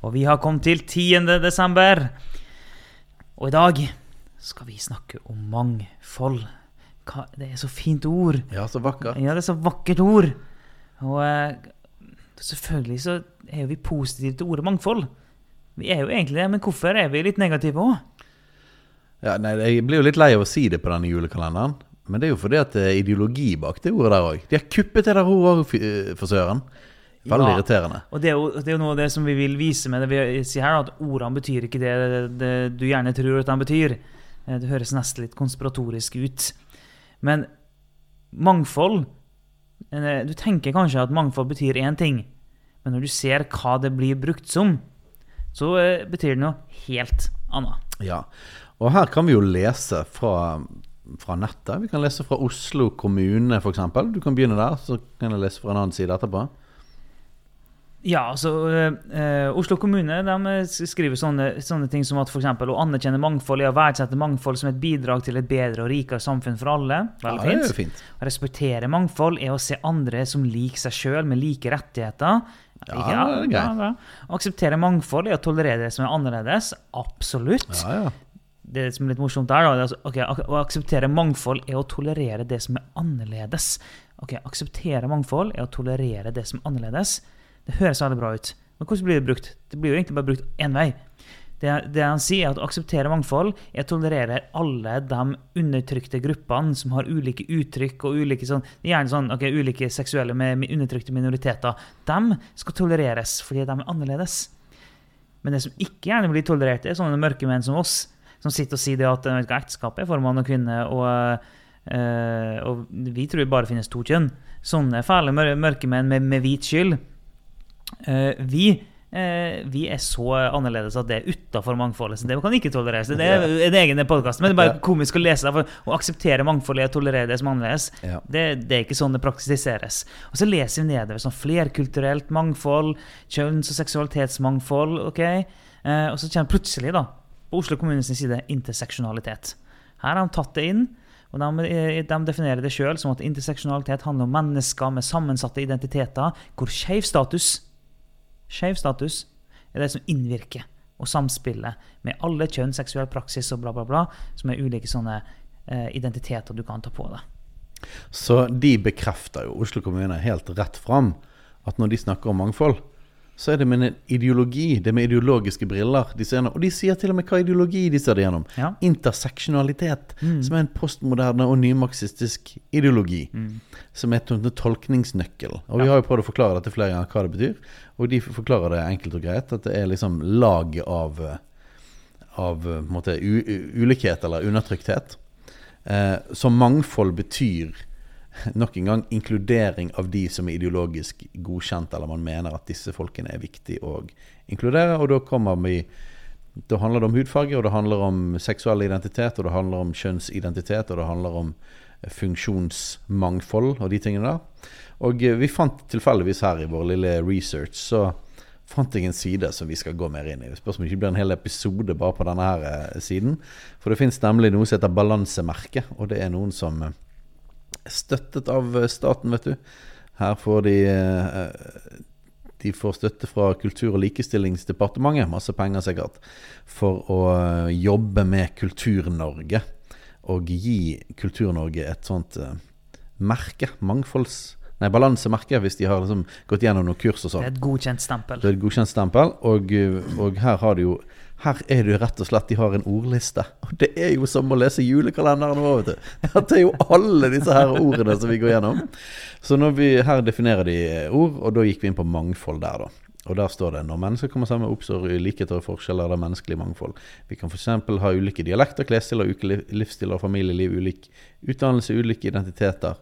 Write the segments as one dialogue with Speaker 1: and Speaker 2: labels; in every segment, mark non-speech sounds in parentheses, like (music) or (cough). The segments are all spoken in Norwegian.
Speaker 1: Og vi har kommet til 10. desember. Og i dag skal vi snakke om mangfold. Hva, det er så fint ord.
Speaker 2: Ja, så vakkert.
Speaker 1: Ja, det er så vakkert ord. Og eh, selvfølgelig så er jo vi positive til ordet mangfold. Vi er jo egentlig det, men hvorfor er vi litt negative òg?
Speaker 2: Ja, nei, Jeg blir jo litt lei av å si det på denne julekalenderen. Men det er jo fordi at det er ideologi bak det ordet der òg. De har kuppet det der ordet òg, for søren. Veldig
Speaker 1: Ja.
Speaker 2: irriterende.
Speaker 1: Og det er, jo, det er jo noe av det som vi vil vise med det vi sier her, at ordene betyr ikke det, det du gjerne tror at de betyr. Eh, Det høres nesten litt konspiratorisk ut. Men mangfold eh, Du tenker kanskje at mangfold betyr én ting, men når du ser hva det blir brukt som, så eh, betyr det noe helt annet.
Speaker 2: Ja. Og her kan vi jo lese fra, fra nettet. Vi kan lese fra Oslo kommune, f.eks. Du kan begynne der, så kan jeg lese fra en annen side etterpå.
Speaker 1: Ja, altså eh, Oslo kommune de eh, skriver sånne, sånne ting som at eksempel, å anerkjenne mangfold er å verdsette mangfold som et bidrag til et bedre og rikere samfunn for alle. Veldig
Speaker 2: Ja,
Speaker 1: fint.
Speaker 2: fint.
Speaker 1: Å respektere mangfold er å se andre som lik seg sjøl, med like rettigheter.
Speaker 2: Ja, ja, greit.
Speaker 1: bra. Å akseptere mangfold er å tolerere det som er annerledes. Absolutt.
Speaker 2: Ja, ja.
Speaker 1: Det som er litt morsomt der, da, altså, Å akseptere mangfold er å tolerere det som er annerledes. Ok, Akseptere mangfold er å tolerere det som er annerledes. Det høres veldig bra ut. Men hvordan blir det brukt? Det blir jo egentlig bare brukt én vei. Det, det han sier, er at å akseptere mangfold er å tolerere alle de undertrykte gruppene som har ulike uttrykk og ulike sånn, gjerne sånn, ok, ulike seksuelle med undertrykte minoriteter. De skal tolereres fordi de er annerledes. Men det som ikke gjerne blir tolerert, er sånne mørke menn som oss, som sitter og sier det at vet du hva, ekteskapet er for mann og kvinne, og, øh, og vi tror det bare finnes to kjønn. Sånne fæle mørke menn med, med hvit skyld. Eh, vi, eh, vi er så annerledes at det er utafor mangfoldet, så det kan ikke tolereres. Det er en egen podkast, men det er bare komisk å lese. det. å akseptere mangfoldet og tolerere det som er annerledes.
Speaker 2: Ja.
Speaker 1: Det, det er ikke sånn det praktiseres. Og så leser vi nedover sånn flerkulturelt mangfold, kjønns- og seksualitetsmangfold. ok? Eh, og så kommer plutselig, da, på Oslo kommunes side, interseksjonalitet. Her har de tatt det inn. Og de, de definerer det sjøl som at interseksjonalitet handler om mennesker med sammensatte identiteter, hvor skeiv status Skeiv status er det som innvirker og samspiller med alle kjønn, seksuell praksis og bla, bla, bla, som er ulike sånne eh, identiteter du kan ta på deg.
Speaker 2: Så de bekrefter jo Oslo kommune helt rett fram at når de snakker om mangfold, så er det med en ideologi, det er med ideologiske briller de ser gjennom. Og de sier til og med hva ideologi de ser det gjennom.
Speaker 1: Ja.
Speaker 2: Interseksjonalitet, som er en postmoderne og nymarxistisk ideologi. Som er en tolkningsnøkkel. Og vi har jo prøvd å forklare dette flere ganger hva det betyr. Og de forklarer det enkelt og greit, at det er liksom laget av av måte, ulikhet eller undertrykthet. Eh, som mangfold betyr nok en gang inkludering av de som er ideologisk godkjent, eller man mener at disse folkene er viktig å inkludere. Og da kommer vi Da handler det om hudfarge, og det handler om seksuell identitet, og det handler om kjønnsidentitet, og det handler om eh, funksjonsmangfold og de tingene der. Og eh, vi fant tilfeldigvis her i vår lille research, så fant jeg en side som vi skal gå mer inn i. Spørs om det ikke blir en hel episode bare på denne her eh, siden. For det finnes nemlig noe som heter balansemerke, og det er noen som støttet av staten, vet du. Her får de eh, De får støtte fra Kultur- og likestillingsdepartementet, masse penger sikkert, for å eh, jobbe med Kultur-Norge. Og gi Kultur-Norge et sånt eh, merke. Mangfolds... Nei, balansemerke, hvis de har liksom gått gjennom noen kurs og sånn.
Speaker 1: Det er et godkjent stempel.
Speaker 2: Det er et godkjent stempel, og, og her har de jo Her er det jo rett og slett De har en ordliste. Og det er jo som å lese julekalenderen vår, vet du. Dette er jo alle disse her ordene som vi går gjennom. Så vi, her definerer de ord, og da gikk vi inn på mangfold der, da. Og der står det når mennesker kommer sammen, oppstår likheter og forskjeller. Det menneskelige menneskelig mangfold. Vi kan f.eks. ha ulike dialekter, klesstiler, livsstiler, familieliv, ulik utdannelse, ulike identiteter.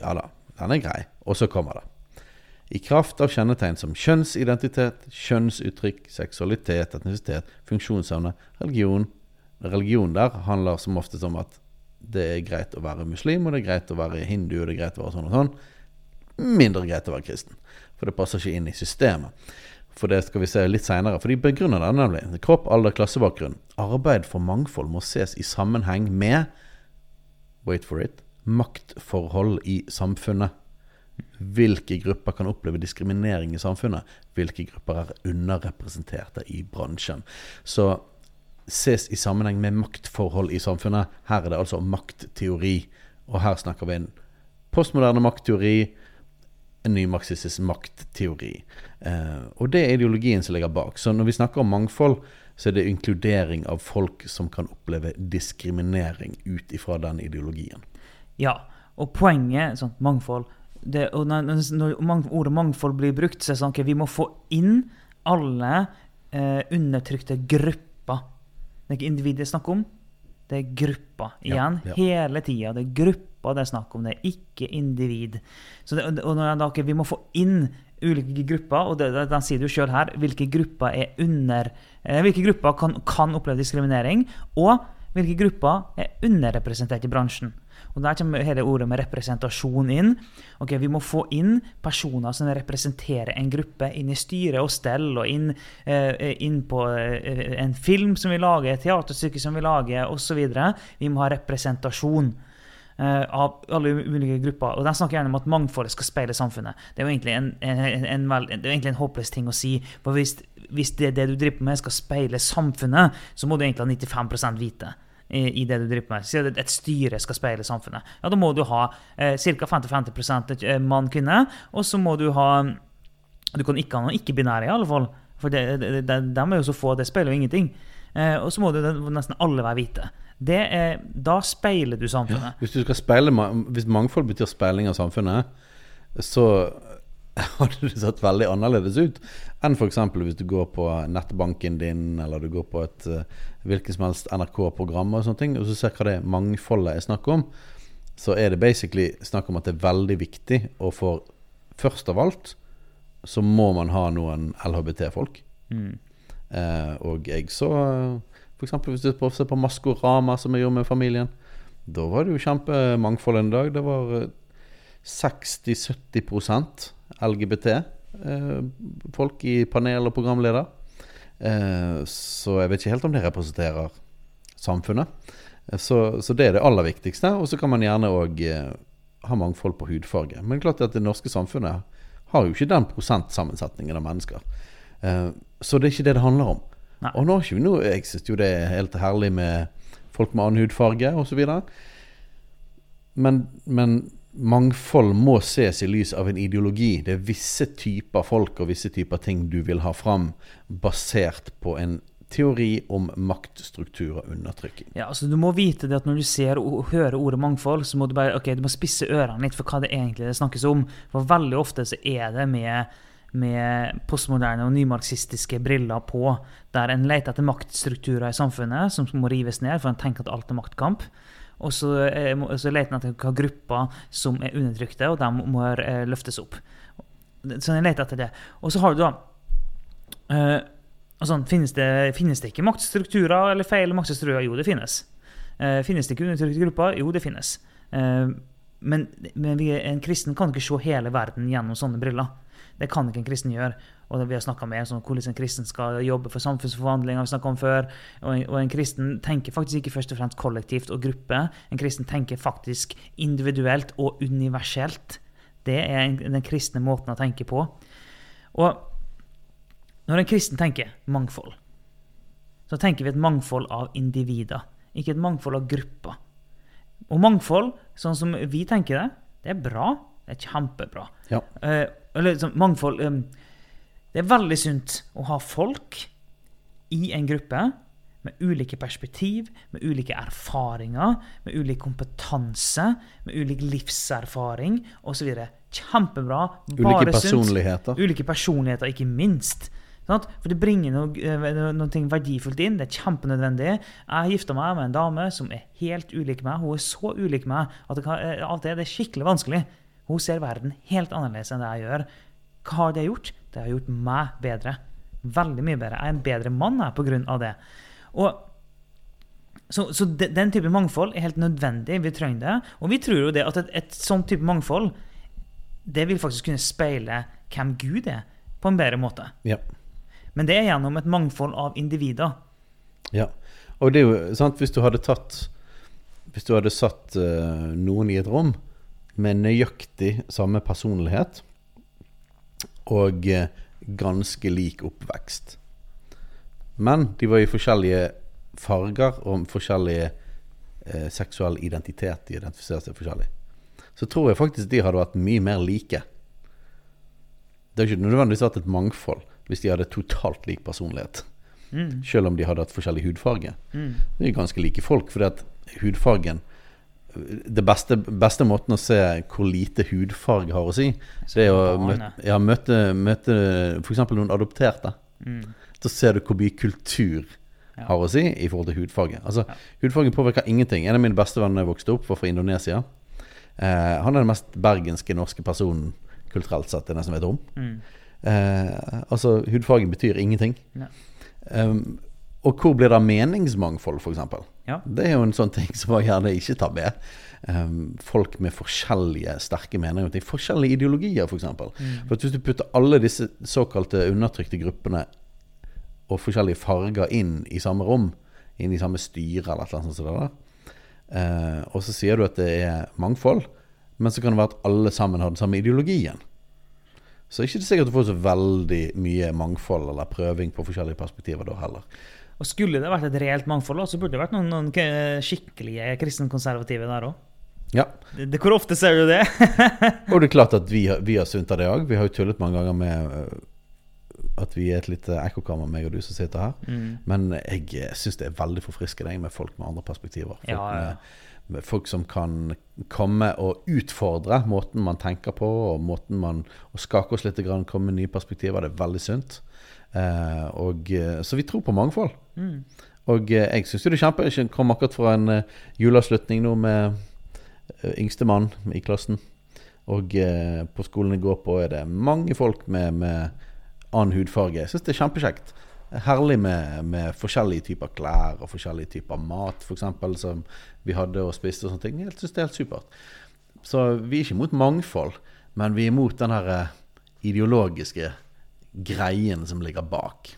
Speaker 2: Ja da, den er grei. Og så kommer det. I kraft av kjennetegn som kjønnsidentitet, kjønnsuttrykk, seksualitet, etnisitet, funksjonsevne, religion Religion der handler som oftest om at det er greit å være muslim, og det er greit å være hindu, og det er greit å være sånn og sånn. Mindre greit å være kristen. For det passer ikke inn i systemet. For det skal vi se litt seinere. For de begrunner det nemlig. Kropp, alder, klassebakgrunn. Arbeid for mangfold må ses i sammenheng med Wait for it maktforhold i samfunnet. Hvilke grupper kan oppleve diskriminering i samfunnet? Hvilke grupper er underrepresenterte i bransjen? Så ses i sammenheng med maktforhold i samfunnet. Her er det altså maktteori. Og her snakker vi en postmoderne maktteori, en nymarxistisk maktteori. Eh, og det er ideologien som ligger bak. Så når vi snakker om mangfold, så er det inkludering av folk som kan oppleve diskriminering ut ifra den ideologien.
Speaker 1: Ja, og poenget sånn, mangfold det, og når, når, ordet mangfold blir brukt, så er det sånn at okay, vi må få inn alle eh, undertrykte grupper. Det er ikke individet det er snakk om, det er grupper igjen. Ja, ja. Hele tida. Det er grupper det er snakk om, det er ikke individ. Så det, og når da, okay, Vi må få inn ulike grupper, og det, den sier du sjøl her, hvilke grupper er under eh, Hvilke grupper kan, kan oppleve diskriminering, og hvilke grupper er underrepresentert i bransjen. Og Der kommer hele ordet med representasjon inn. Ok, Vi må få inn personer som representerer en gruppe, inn i styre og stell, og inn, eh, inn på eh, en film som vi lager, et teaterstykke som vi lager, osv. Vi må ha representasjon. eh, av alle ulike grupper. Og De snakker gjerne om at mangfoldet skal speile samfunnet. Det er jo egentlig en, en, en, er egentlig en håpløs ting å si. For hvis, hvis det, det, du driver med, skal speile samfunnet, så må du egentlig ha 95% vite i, det du driver med. Si at et styre skal speile samfunnet. Ja, Da må du ha eh, ca. 50-50 eh, mann-kvinne, og så må du ha Du kan ikke ha noen ikke-binære, i alle fall. For de, er jo så få, det speiler jo ingenting. Eh, og så må du nesten alle være hvite. Er, da speiler du samfunnet. Ja,
Speaker 2: hvis, du speile, hvis mangfold betyr speiling av samfunnet, så (laughs) hadde det sett veldig annerledes ut enn f.eks. hvis du går på nettbanken din, eller du går på et uh, hvilket som helst NRK-program, og sånne ting, og så ser hva det mangfoldet er snakk om, så er det basically snakk om at det er veldig viktig, og for først av alt så må man ha noen LHBT-folk. Mm. Uh, og jeg så f.eks. hvis du ser på Maskorama, som jeg gjorde med familien, da var det jo kjempemangfold en dag. Det var 60-70 LGBT-folk i panel og programleder. Eh, så jeg vet ikke helt om det representerer samfunnet. Eh, så, så det er det aller viktigste. Og så kan man gjerne òg eh, ha mangfold på hudfarge. Men klart at det norske samfunnet har jo ikke den prosentsammensetningen av mennesker. Så det er ikke det det handler om. Nei. Og nå nå Jeg jo det er helt herlig med folk med annen hudfarge osv. Men, men mangfold må ses i lys av en ideologi. Det er visse typer folk og visse typer ting du vil ha fram, basert på en teori om maktstruktur og undertrykking.
Speaker 1: Ja, altså Du må vite det at når du ser og hører ordet mangfold, så må du bare, ok, du må spisse ørene litt for hva det egentlig det snakkes om. For veldig ofte så er det med, med postmoderne og nymarxistiske briller på, der en leter etter maktstrukturer i samfunnet som må rives ned, for en tenker at alt er maktkamp. Og så, eh, så leter en etter hvilke grupper som er undertrykte, og de må eh, løftes opp. Så en leter etter det. Og så har du da uh, sånn, finnes, det, finnes, det, ikke maktstrukturer eller feil maktstrukturer? Jo, det finnes. Uh, finnes det ikke undertrykte grupper? Jo, det finnes. Uh, men, men vi, en kristen kan ikke se hele verden gjennom sånne briller. Det kan ikke en kristen gjøre. Og vi har snakka med sånn, hvordan en kristen skal jobbe for samfunnsforvandling. har vi om før, og en, og en, kristen tenker faktisk ikke først og fremst kollektivt og gruppe. En kristen tenker faktisk individuelt og universelt. Det er en, den kristne måten å tenke på. Og når en kristen tenker mangfold, så tenker vi et mangfold av individer, ikke et mangfold av grupper. Og mangfold, sånn som vi tenker det, det er bra. Det er kjempebra.
Speaker 2: Ja.
Speaker 1: Uh, eller så, mangfold um, Det er veldig sunt å ha folk i en gruppe med ulike perspektiv, med ulike erfaringer, med ulik kompetanse, med ulik livserfaring osv. Kjempebra.
Speaker 2: Bare ulike personligheter.
Speaker 1: Sunt. Ulike personligheter, ikke minst. For det bringer noe, eh, noe, verdifullt inn. Det er kjempenødvendig. Jeg gifta meg med en dame som er helt ulik meg. Hun er så ulik meg at det, kan, eh, det er skikkelig vanskelig. Hun ser verden helt annerledes enn det jeg gjør. Hva har det gjort? Det har gjort meg bedre. Veldig mye bedre. Jeg er en bedre mann jeg, på grunn av det. Og så, så de, den type mangfold er helt nødvendig. Vi trenger det. Og vi tror jo det at et, et sånt type mangfold det vil faktisk kunne speile hvem Gud er, på en bedre måte.
Speaker 2: Ja.
Speaker 1: Men det er gjennom et mangfold av individer.
Speaker 2: ja. Og det er jo sant, hvis du hadde tatt Hvis du hadde satt uh, noen i et rom med nøyaktig samme personlighet og eh, ganske lik oppvekst Men de var i forskjellige farger og forskjellige eh, seksuell identitet. De identifiserte seg forskjellig. Så tror jeg faktisk de hadde vært mye mer like. Det har ikke nødvendigvis vært et mangfold hvis de hadde totalt lik personlighet.
Speaker 1: Mm.
Speaker 2: Selv om de hadde hatt forskjellig hudfarge.
Speaker 1: Mm.
Speaker 2: De er ganske like folk, fordi at hudfargen Det beste, beste måten å se hvor lite hudfarge har å si, det er å møte, ja, møte, møte f.eks. noen adopterte.
Speaker 1: Mm.
Speaker 2: Da ser du hvor mye kultur
Speaker 1: Ja.
Speaker 2: har å si i forhold til hudfarge. Altså,
Speaker 1: Ja.
Speaker 2: Hudfargen påvirker ingenting. En av mine beste venner jeg vokste opp, var fra Indonesia. Eh, han er den mest bergenske norske personen kulturelt sett jeg nesten vet om.
Speaker 1: Mm.
Speaker 2: Eh, altså, hudfargen betyr ingenting.
Speaker 1: Ja.
Speaker 2: Um, og hvor blir det av meningsmangfold, f.eks.?
Speaker 1: Ja.
Speaker 2: Det er jo en sånn ting som man gjerne ikke tar med. Um, folk med forskjellige sterke meninger ting. Forskjellige ideologier, f.eks. For, eksempel.
Speaker 1: Mm.
Speaker 2: for hvis du putter alle disse såkalte undertrykte gruppene og forskjellige farger inn i samme rom, inn i samme styre eller et eller annet sånt eh, og så sier du at det er mangfold, men så kan det være at alle sammen har den samme ideologien. Så er det ikke sikkert du får så veldig mye mangfold eller prøving på forskjellige perspektiver da heller.
Speaker 1: Og skulle det vært et reelt mangfold, så burde det vært noen, noen skikkelige kristenkonservative der òg.
Speaker 2: Ja,
Speaker 1: Hvor ofte ser du det? (laughs)
Speaker 2: og det er klart at vi vi har sunt av det òg. Vi har jo tullet mange ganger med øh, at vi er et lite ekkokammer, meg og du som sitter her.
Speaker 1: Mm.
Speaker 2: Men jeg syns det er veldig forfriskende med folk med andre perspektiver. Folk,
Speaker 1: Ja, ja.
Speaker 2: Med, med folk som kan komme og utfordre måten man tenker på, og måten man Og skake oss litt, grann, komme med nye perspektiver. Det er veldig sunt. Eh, og, eh, så vi tror på mangfold.
Speaker 1: Mm.
Speaker 2: Og eh, jeg syns det er kjempe Jeg kom akkurat fra en eh, juleavslutning nå med uh, yngstemann i klassen. Og eh, på skolen jeg går på, er det mange folk med, med annen hudfarge. Jeg syns det er kjempekjekt. Herlig med, med forskjellige typer klær og forskjellige typer mat, f.eks., som vi hadde og spiste og sånne ting. Jeg syns det er helt supert. Så vi er ikke imot mangfold, men vi er imot den her eh, ideologiske greien som ligger bak.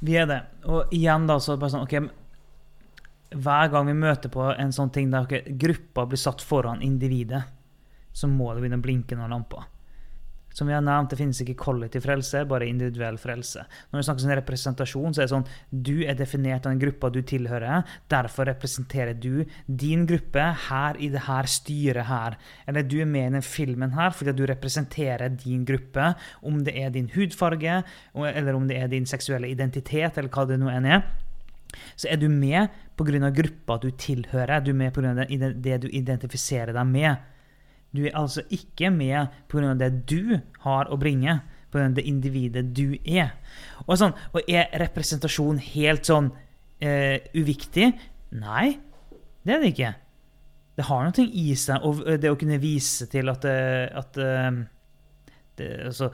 Speaker 1: Vi er det. Og igjen, da, så bare sånn OK Hver gang vi møter på en sånn ting der okay, gruppa blir satt foran individet, så må det begynne å blinke noen lamper. Som vi har nevnt, det finnes ikke kollektiv frelse, bare individuell frelse. Når vi snakker om representasjon, så er det sånn du er definert av den gruppa du tilhører. Derfor representerer du din gruppe her i det her styret her. Eller du er med i den filmen her fordi du representerer din gruppe. Om det er din hudfarge, eller om det er din seksuelle identitet, eller hva det nå enn er. Så er du med pga. gruppa du tilhører. Du er med pga. det du identifiserer deg med. Du er altså ikke med pga. det du har å bringe, pga. det individet du er. Og, sånn, og er representasjon helt sånn eh, uviktig? Nei, det er det ikke. Det har noe i seg, og det å kunne vise til at, eh, at eh, det, altså,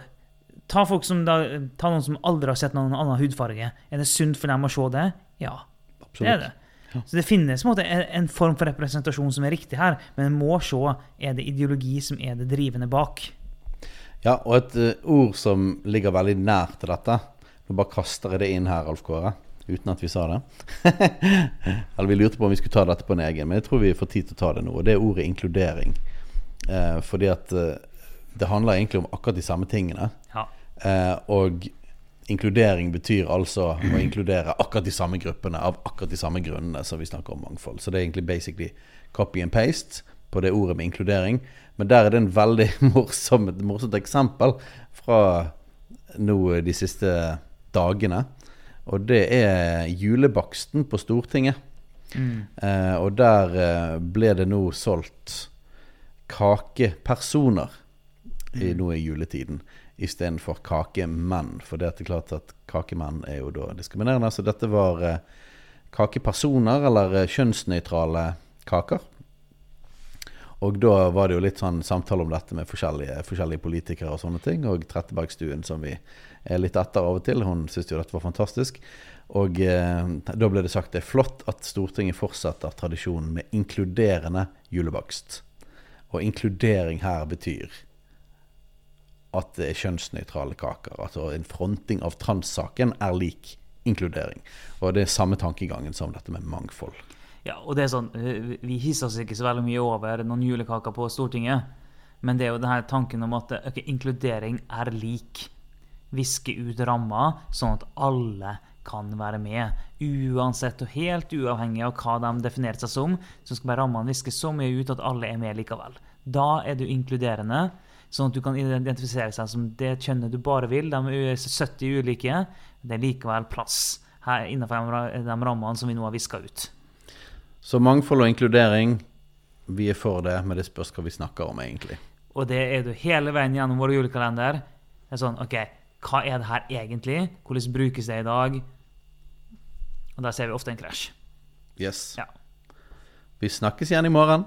Speaker 1: Ta folk som da, ta noen som aldri har sett noen annen hudfarge. Er det sunt for dem å se det? Ja, det er det. Så det finnes en, måte en form for representasjon som er riktig her, men en må se er det ideologi som er det drivende bak.
Speaker 2: Ja, og et uh, ord som ligger veldig nært til dette Nå bare kaster jeg det inn her, Alf Kåre, uten at vi sa det. (laughs) Eller vi lurte på om vi skulle ta dette på en egen, men jeg tror vi får tid til å ta det nå. Og det er ordet inkludering. Uh, fordi at uh, det handler egentlig om akkurat de samme tingene.
Speaker 1: Ja.
Speaker 2: Og inkludering betyr altså å inkludere akkurat de samme gruppene av akkurat de samme grunnene som vi snakker om mangfold. Så det er egentlig basically copy and paste på det ordet med inkludering. Men der er det en veldig (laughs) morsom, et morsomt eksempel fra nå de siste dagene. Og det er julebaksten på Stortinget.
Speaker 1: Mm.
Speaker 2: Eh, og der eh, ble det nå solgt kakepersoner i, nå i juletiden istedenfor kakemenn. For det er klart at kakemenn er jo da diskriminerende. Så dette var eh, kakepersoner, eller eh, kjønnsnøytrale kaker. Og da var det jo litt sånn samtale om dette med forskjellige, forskjellige politikere og sånne ting. Og Trettebergstuen, som vi er litt etter av og til, hun syntes jo dette var fantastisk. Og eh, da ble det sagt det er flott at Stortinget fortsetter tradisjonen med inkluderende julebakst. Og inkludering her betyr at det er kjønnsnøytrale kaker. Altså en fronting av transsaken er lik inkludering. Og det er samme tankegangen som dette med mangfold.
Speaker 1: Ja, og det er sånn, eh, Vi hisser oss ikke så veldig mye over noen julekaker på Stortinget. Men det er jo denne tanken om at okay, inkludering er lik. Viske ut ramma, sånn at alle kan være med. Uansett og helt uavhengig av hva de definerer seg som, så skal bare rammene viskes så mye ut at alle er med likevel. Da er du inkluderende, sånn at du kan identifisere seg som det kjønnet du bare vil. De er 70 ulike. Det er likevel plass her innenfor de rammene som vi nå har viska ut.
Speaker 2: Så mangfold og inkludering, vi er for det, men det spørs hva vi snakker om, egentlig.
Speaker 1: Og det er du hele veien gjennom vår julekalender. Det er sånn, ok, Hva er det her egentlig? Hvordan brukes det i dag? Og der ser vi ofte en krasj.
Speaker 2: Yes.
Speaker 1: Ja.
Speaker 2: Vi snakkes igjen i morgen.